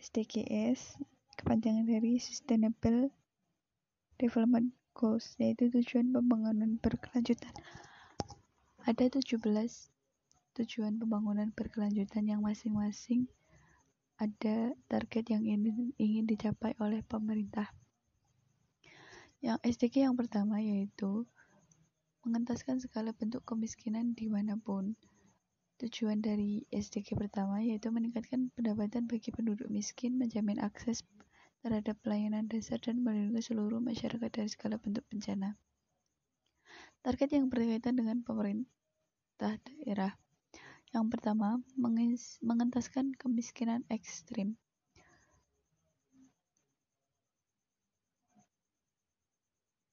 SDGs kepanjangan dari Sustainable Development Goals yaitu tujuan pembangunan berkelanjutan. Ada 17 tujuan pembangunan berkelanjutan yang masing-masing ada target yang ingin, ingin dicapai oleh pemerintah. Yang SDG yang pertama yaitu mengentaskan segala bentuk kemiskinan di mana pun Tujuan dari SDG pertama yaitu meningkatkan pendapatan bagi penduduk miskin, menjamin akses terhadap pelayanan dasar dan melindungi seluruh masyarakat dari segala bentuk bencana. Target yang berkaitan dengan pemerintah daerah. Yang pertama, mengentaskan kemiskinan ekstrim.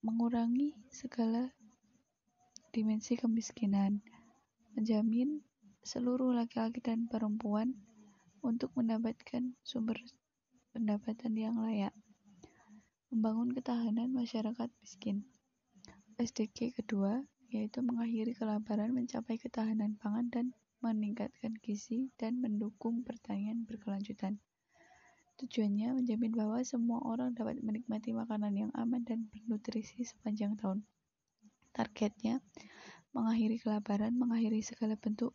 Mengurangi segala dimensi kemiskinan. Menjamin seluruh laki-laki dan perempuan untuk mendapatkan sumber pendapatan yang layak. Membangun ketahanan masyarakat miskin. SDG kedua yaitu mengakhiri kelaparan, mencapai ketahanan pangan dan meningkatkan gizi dan mendukung pertanian berkelanjutan. Tujuannya menjamin bahwa semua orang dapat menikmati makanan yang aman dan bernutrisi sepanjang tahun. Targetnya mengakhiri kelaparan, mengakhiri segala bentuk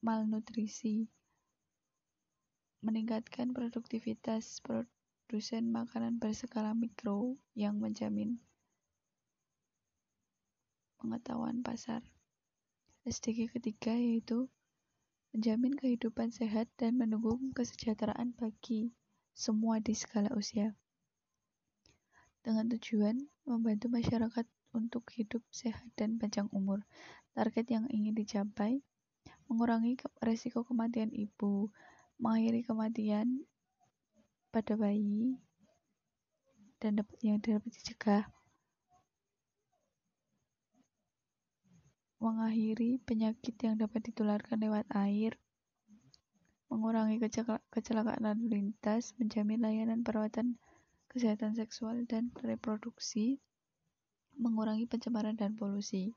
malnutrisi, meningkatkan produktivitas produsen makanan berskala mikro yang menjamin pengetahuan pasar. SDG ketiga yaitu menjamin kehidupan sehat dan mendukung kesejahteraan bagi semua di skala usia. Dengan tujuan membantu masyarakat untuk hidup sehat dan panjang umur. Target yang ingin dicapai mengurangi resiko kematian ibu, mengakhiri kematian pada bayi dan dapat yang dapat dicegah, mengakhiri penyakit yang dapat ditularkan lewat air, mengurangi kecelakaan lalu lintas, menjamin layanan perawatan kesehatan seksual dan reproduksi, mengurangi pencemaran dan polusi.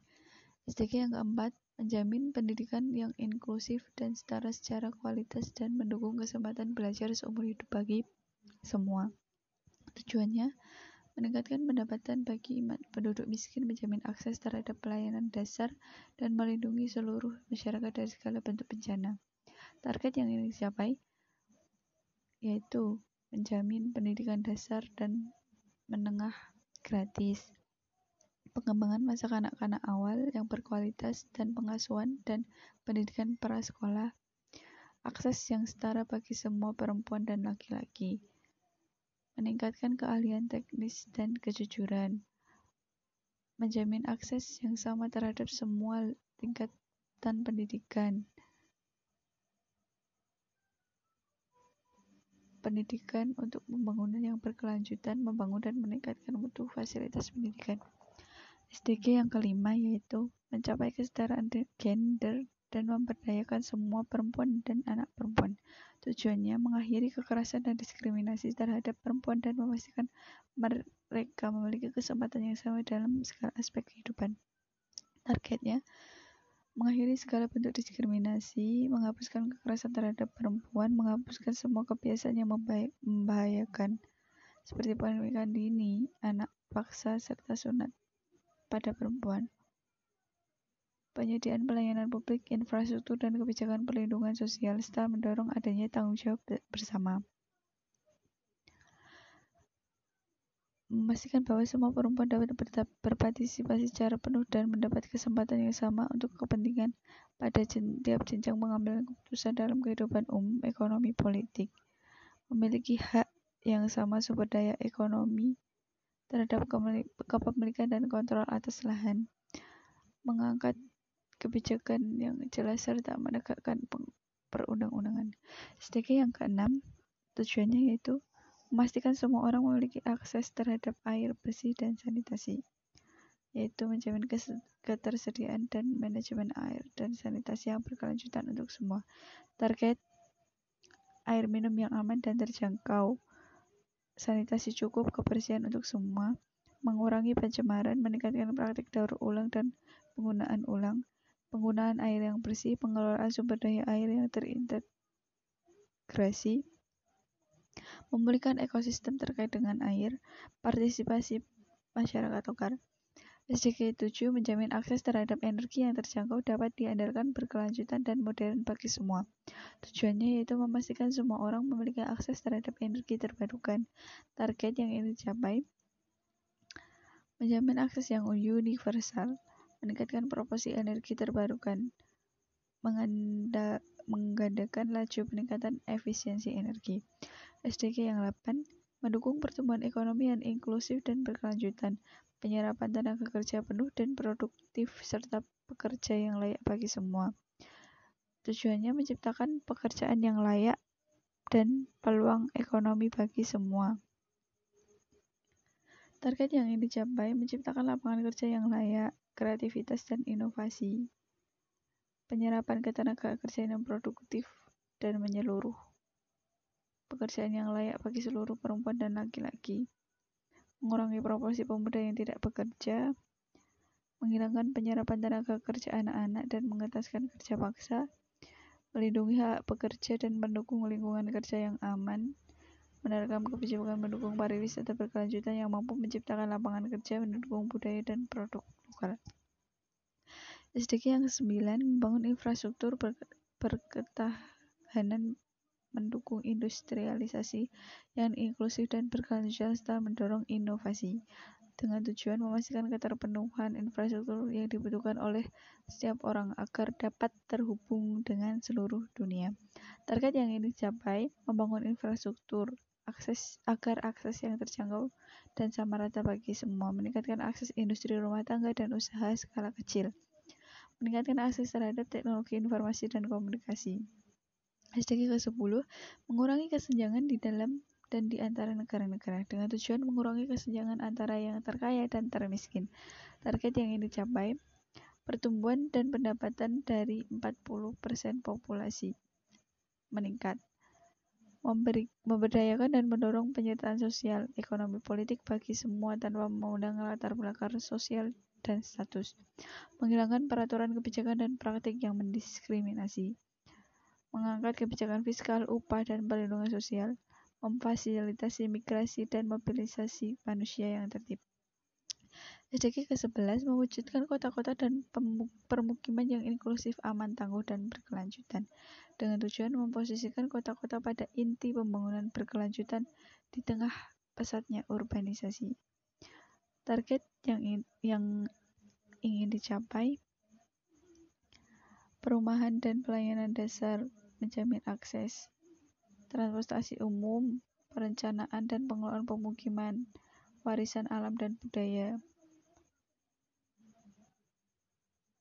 SDG yang keempat, menjamin pendidikan yang inklusif dan setara secara kualitas dan mendukung kesempatan belajar seumur hidup bagi semua. Tujuannya meningkatkan pendapatan bagi penduduk miskin, menjamin akses terhadap pelayanan dasar, dan melindungi seluruh masyarakat dari segala bentuk bencana. Target yang ingin dicapai yaitu menjamin pendidikan dasar dan menengah gratis pengembangan masa kanak-kanak awal yang berkualitas dan pengasuhan dan pendidikan prasekolah, akses yang setara bagi semua perempuan dan laki-laki, meningkatkan keahlian teknis dan kejujuran, menjamin akses yang sama terhadap semua tingkatan pendidikan, pendidikan untuk pembangunan yang berkelanjutan, membangun dan meningkatkan mutu fasilitas pendidikan. SDG yang kelima yaitu mencapai kesetaraan gender dan memperdayakan semua perempuan dan anak perempuan. Tujuannya mengakhiri kekerasan dan diskriminasi terhadap perempuan dan memastikan mereka memiliki kesempatan yang sama dalam segala aspek kehidupan. Targetnya mengakhiri segala bentuk diskriminasi, menghapuskan kekerasan terhadap perempuan, menghapuskan semua kebiasaan yang membahayakan seperti pernikahan dini, anak paksa, serta sunat pada perempuan. Penyediaan pelayanan publik, infrastruktur, dan kebijakan perlindungan sosial serta mendorong adanya tanggung jawab bersama. Memastikan bahwa semua perempuan dapat berpartisipasi secara penuh dan mendapat kesempatan yang sama untuk kepentingan pada setiap jenjang pengambilan keputusan dalam kehidupan umum, ekonomi, politik. Memiliki hak yang sama sumber daya ekonomi, terhadap kepemilikan dan kontrol atas lahan, mengangkat kebijakan yang jelas serta menegakkan perundang-undangan. SDG yang keenam, tujuannya yaitu memastikan semua orang memiliki akses terhadap air bersih dan sanitasi, yaitu menjamin ketersediaan dan manajemen air dan sanitasi yang berkelanjutan untuk semua. Target air minum yang aman dan terjangkau sanitasi cukup, kebersihan untuk semua, mengurangi pencemaran, meningkatkan praktik daur ulang dan penggunaan ulang, penggunaan air yang bersih, pengelolaan sumber daya air yang terintegrasi, memulihkan ekosistem terkait dengan air, partisipasi masyarakat lokal. SDG 7 menjamin akses terhadap energi yang terjangkau dapat diandalkan berkelanjutan dan modern bagi semua. Tujuannya yaitu memastikan semua orang memiliki akses terhadap energi terbarukan. Target yang ingin dicapai menjamin akses yang universal, meningkatkan proporsi energi terbarukan, menggandakan laju peningkatan efisiensi energi. SDG yang 8 mendukung pertumbuhan ekonomi yang inklusif dan berkelanjutan, penyerapan tenaga kerja penuh dan produktif, serta pekerja yang layak bagi semua. Tujuannya menciptakan pekerjaan yang layak dan peluang ekonomi bagi semua. Target yang ingin dicapai menciptakan lapangan kerja yang layak, kreativitas dan inovasi, penyerapan ketenaga kerjaan yang produktif dan menyeluruh pekerjaan yang layak bagi seluruh perempuan dan laki-laki, mengurangi proporsi pemuda yang tidak bekerja, menghilangkan penyerapan tenaga kerja anak-anak dan mengetaskan kerja paksa, melindungi hak pekerja dan mendukung lingkungan kerja yang aman, menerapkan kebijakan mendukung pariwisata berkelanjutan yang mampu menciptakan lapangan kerja, mendukung budaya dan produk lokal. SDG yang ke-9 membangun infrastruktur berketahanan mendukung industrialisasi yang inklusif dan berkelanjutan serta mendorong inovasi dengan tujuan memastikan keterpenuhan infrastruktur yang dibutuhkan oleh setiap orang agar dapat terhubung dengan seluruh dunia. Target yang ini dicapai membangun infrastruktur akses agar akses yang terjangkau dan sama rata bagi semua, meningkatkan akses industri rumah tangga dan usaha skala kecil, meningkatkan akses terhadap teknologi informasi dan komunikasi. SDG ke-10 mengurangi kesenjangan di dalam dan di antara negara-negara dengan tujuan mengurangi kesenjangan antara yang terkaya dan termiskin. Target yang ingin dicapai pertumbuhan dan pendapatan dari 40% populasi meningkat. Memberi, memberdayakan dan mendorong penyertaan sosial, ekonomi politik bagi semua tanpa memandang latar belakang sosial dan status. Menghilangkan peraturan kebijakan dan praktik yang mendiskriminasi mengangkat kebijakan fiskal, upah, dan perlindungan sosial, memfasilitasi migrasi dan mobilisasi manusia yang tertib. SDG ke-11 mewujudkan kota-kota dan permukiman yang inklusif, aman, tangguh, dan berkelanjutan dengan tujuan memposisikan kota-kota pada inti pembangunan berkelanjutan di tengah pesatnya urbanisasi. Target yang, yang ingin dicapai perumahan dan pelayanan dasar menjamin akses, transportasi umum, perencanaan dan pengelolaan pemukiman, warisan alam dan budaya,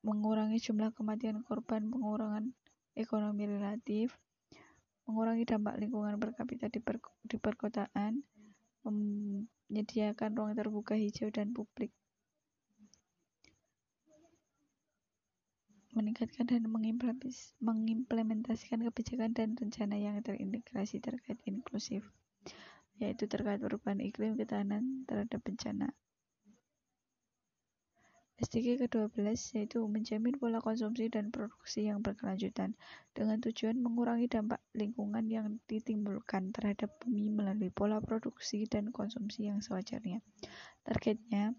mengurangi jumlah kematian korban pengurangan ekonomi relatif, mengurangi dampak lingkungan per kapita di, per, di perkotaan, menyediakan ruang terbuka hijau dan publik. Meningkatkan dan mengimplementasikan kebijakan dan rencana yang terintegrasi terkait inklusif, yaitu terkait perubahan iklim ketahanan terhadap bencana. SDG ke-12 yaitu menjamin pola konsumsi dan produksi yang berkelanjutan dengan tujuan mengurangi dampak lingkungan yang ditimbulkan terhadap bumi melalui pola produksi dan konsumsi yang sewajarnya. Targetnya,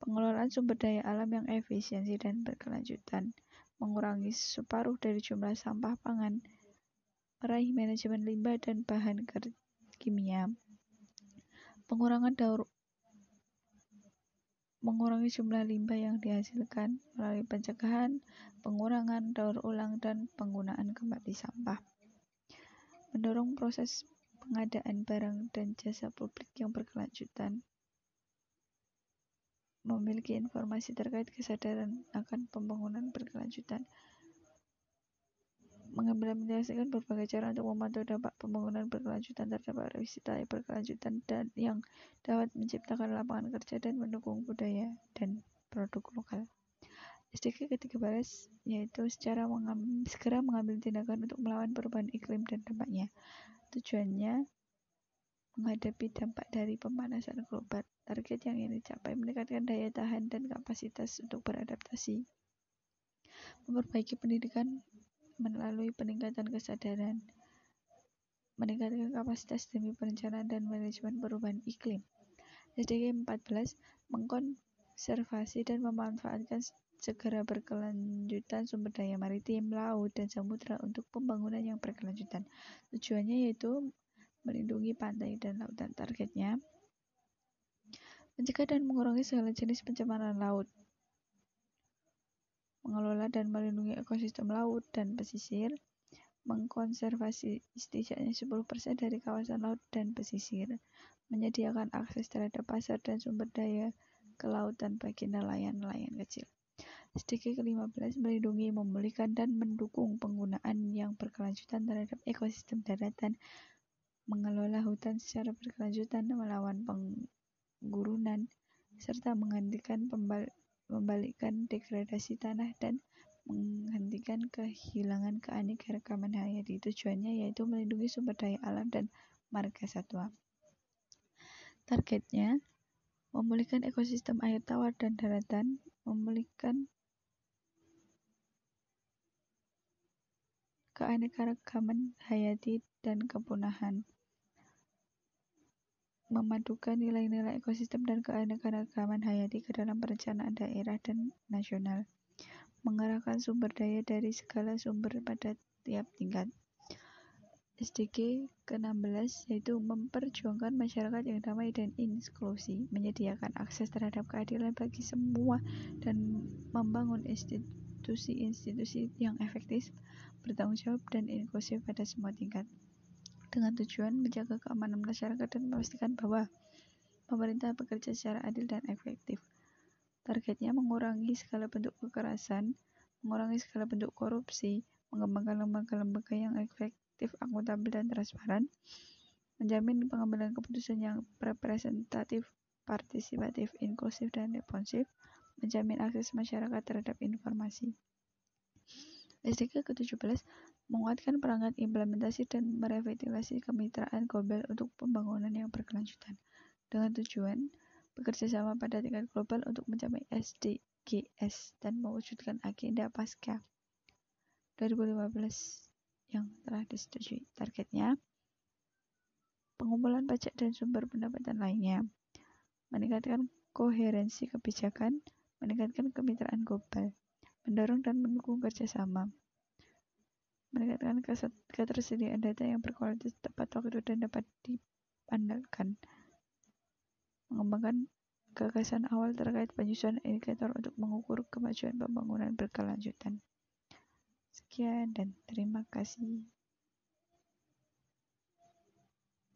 pengelolaan sumber daya alam yang efisiensi dan berkelanjutan, mengurangi separuh dari jumlah sampah pangan, meraih manajemen limbah dan bahan kimia, pengurangan daur mengurangi jumlah limbah yang dihasilkan melalui pencegahan, pengurangan daur ulang dan penggunaan kembali sampah. Mendorong proses pengadaan barang dan jasa publik yang berkelanjutan memiliki informasi terkait kesadaran akan pembangunan berkelanjutan, mengimplementasikan berbagai cara untuk memantau dampak pembangunan berkelanjutan terhadap pariwisata berkelanjutan dan yang dapat menciptakan lapangan kerja dan mendukung budaya dan produk lokal. SDG ketiga baris yaitu secara mengambil, segera mengambil tindakan untuk melawan perubahan iklim dan dampaknya. Tujuannya menghadapi dampak dari pemanasan global. Target yang ingin dicapai meningkatkan daya tahan dan kapasitas untuk beradaptasi, memperbaiki pendidikan melalui peningkatan kesadaran, meningkatkan kapasitas demi perencanaan dan manajemen perubahan iklim. SDG 14 mengkonservasi dan memanfaatkan segera berkelanjutan sumber daya maritim, laut, dan samudera untuk pembangunan yang berkelanjutan. Tujuannya yaitu melindungi pantai dan lautan. Targetnya mencegah dan mengurangi segala jenis pencemaran laut, mengelola dan melindungi ekosistem laut dan pesisir, mengkonservasi setidaknya 10% dari kawasan laut dan pesisir, menyediakan akses terhadap pasar dan sumber daya ke lautan bagi nelayan-nelayan kecil. SDG ke-15 melindungi, memulihkan, dan mendukung penggunaan yang berkelanjutan terhadap ekosistem daratan, mengelola hutan secara berkelanjutan, melawan penggurunan, serta menghentikan membalikkan degradasi tanah dan menghentikan kehilangan keanekaragaman hayati. Tujuannya yaitu melindungi sumber daya alam dan marga satwa. Targetnya memulihkan ekosistem air tawar dan daratan, memulihkan keanekaragaman hayati dan kepunahan, memadukan nilai-nilai ekosistem dan keanekaragaman hayati ke dalam perencanaan daerah dan nasional, mengarahkan sumber daya dari segala sumber pada tiap tingkat. SDG ke-16 yaitu memperjuangkan masyarakat yang damai dan inklusi, menyediakan akses terhadap keadilan bagi semua dan membangun institusi-institusi yang efektif, bertanggung jawab, dan inklusif pada semua tingkat, dengan tujuan menjaga keamanan masyarakat dan memastikan bahwa pemerintah bekerja secara adil dan efektif. Targetnya mengurangi segala bentuk kekerasan, mengurangi segala bentuk korupsi, mengembangkan lembaga-lembaga yang efektif, akuntabel, dan transparan, menjamin pengambilan keputusan yang representatif, partisipatif, inklusif, dan responsif, menjamin akses masyarakat terhadap informasi. SDG ke-17 menguatkan perangkat implementasi dan merevitalisasi kemitraan global untuk pembangunan yang berkelanjutan dengan tujuan bekerja sama pada tingkat global untuk mencapai SDGs dan mewujudkan agenda pasca 2015 yang telah disetujui. Targetnya pengumpulan pajak dan sumber pendapatan lainnya, meningkatkan koherensi kebijakan, meningkatkan kemitraan global, mendorong dan mendukung kerjasama, meningkatkan ketersediaan data yang berkualitas tepat waktu dan dapat dipandangkan, mengembangkan gagasan awal terkait penyusunan indikator untuk mengukur kemajuan pembangunan berkelanjutan. Sekian dan terima kasih.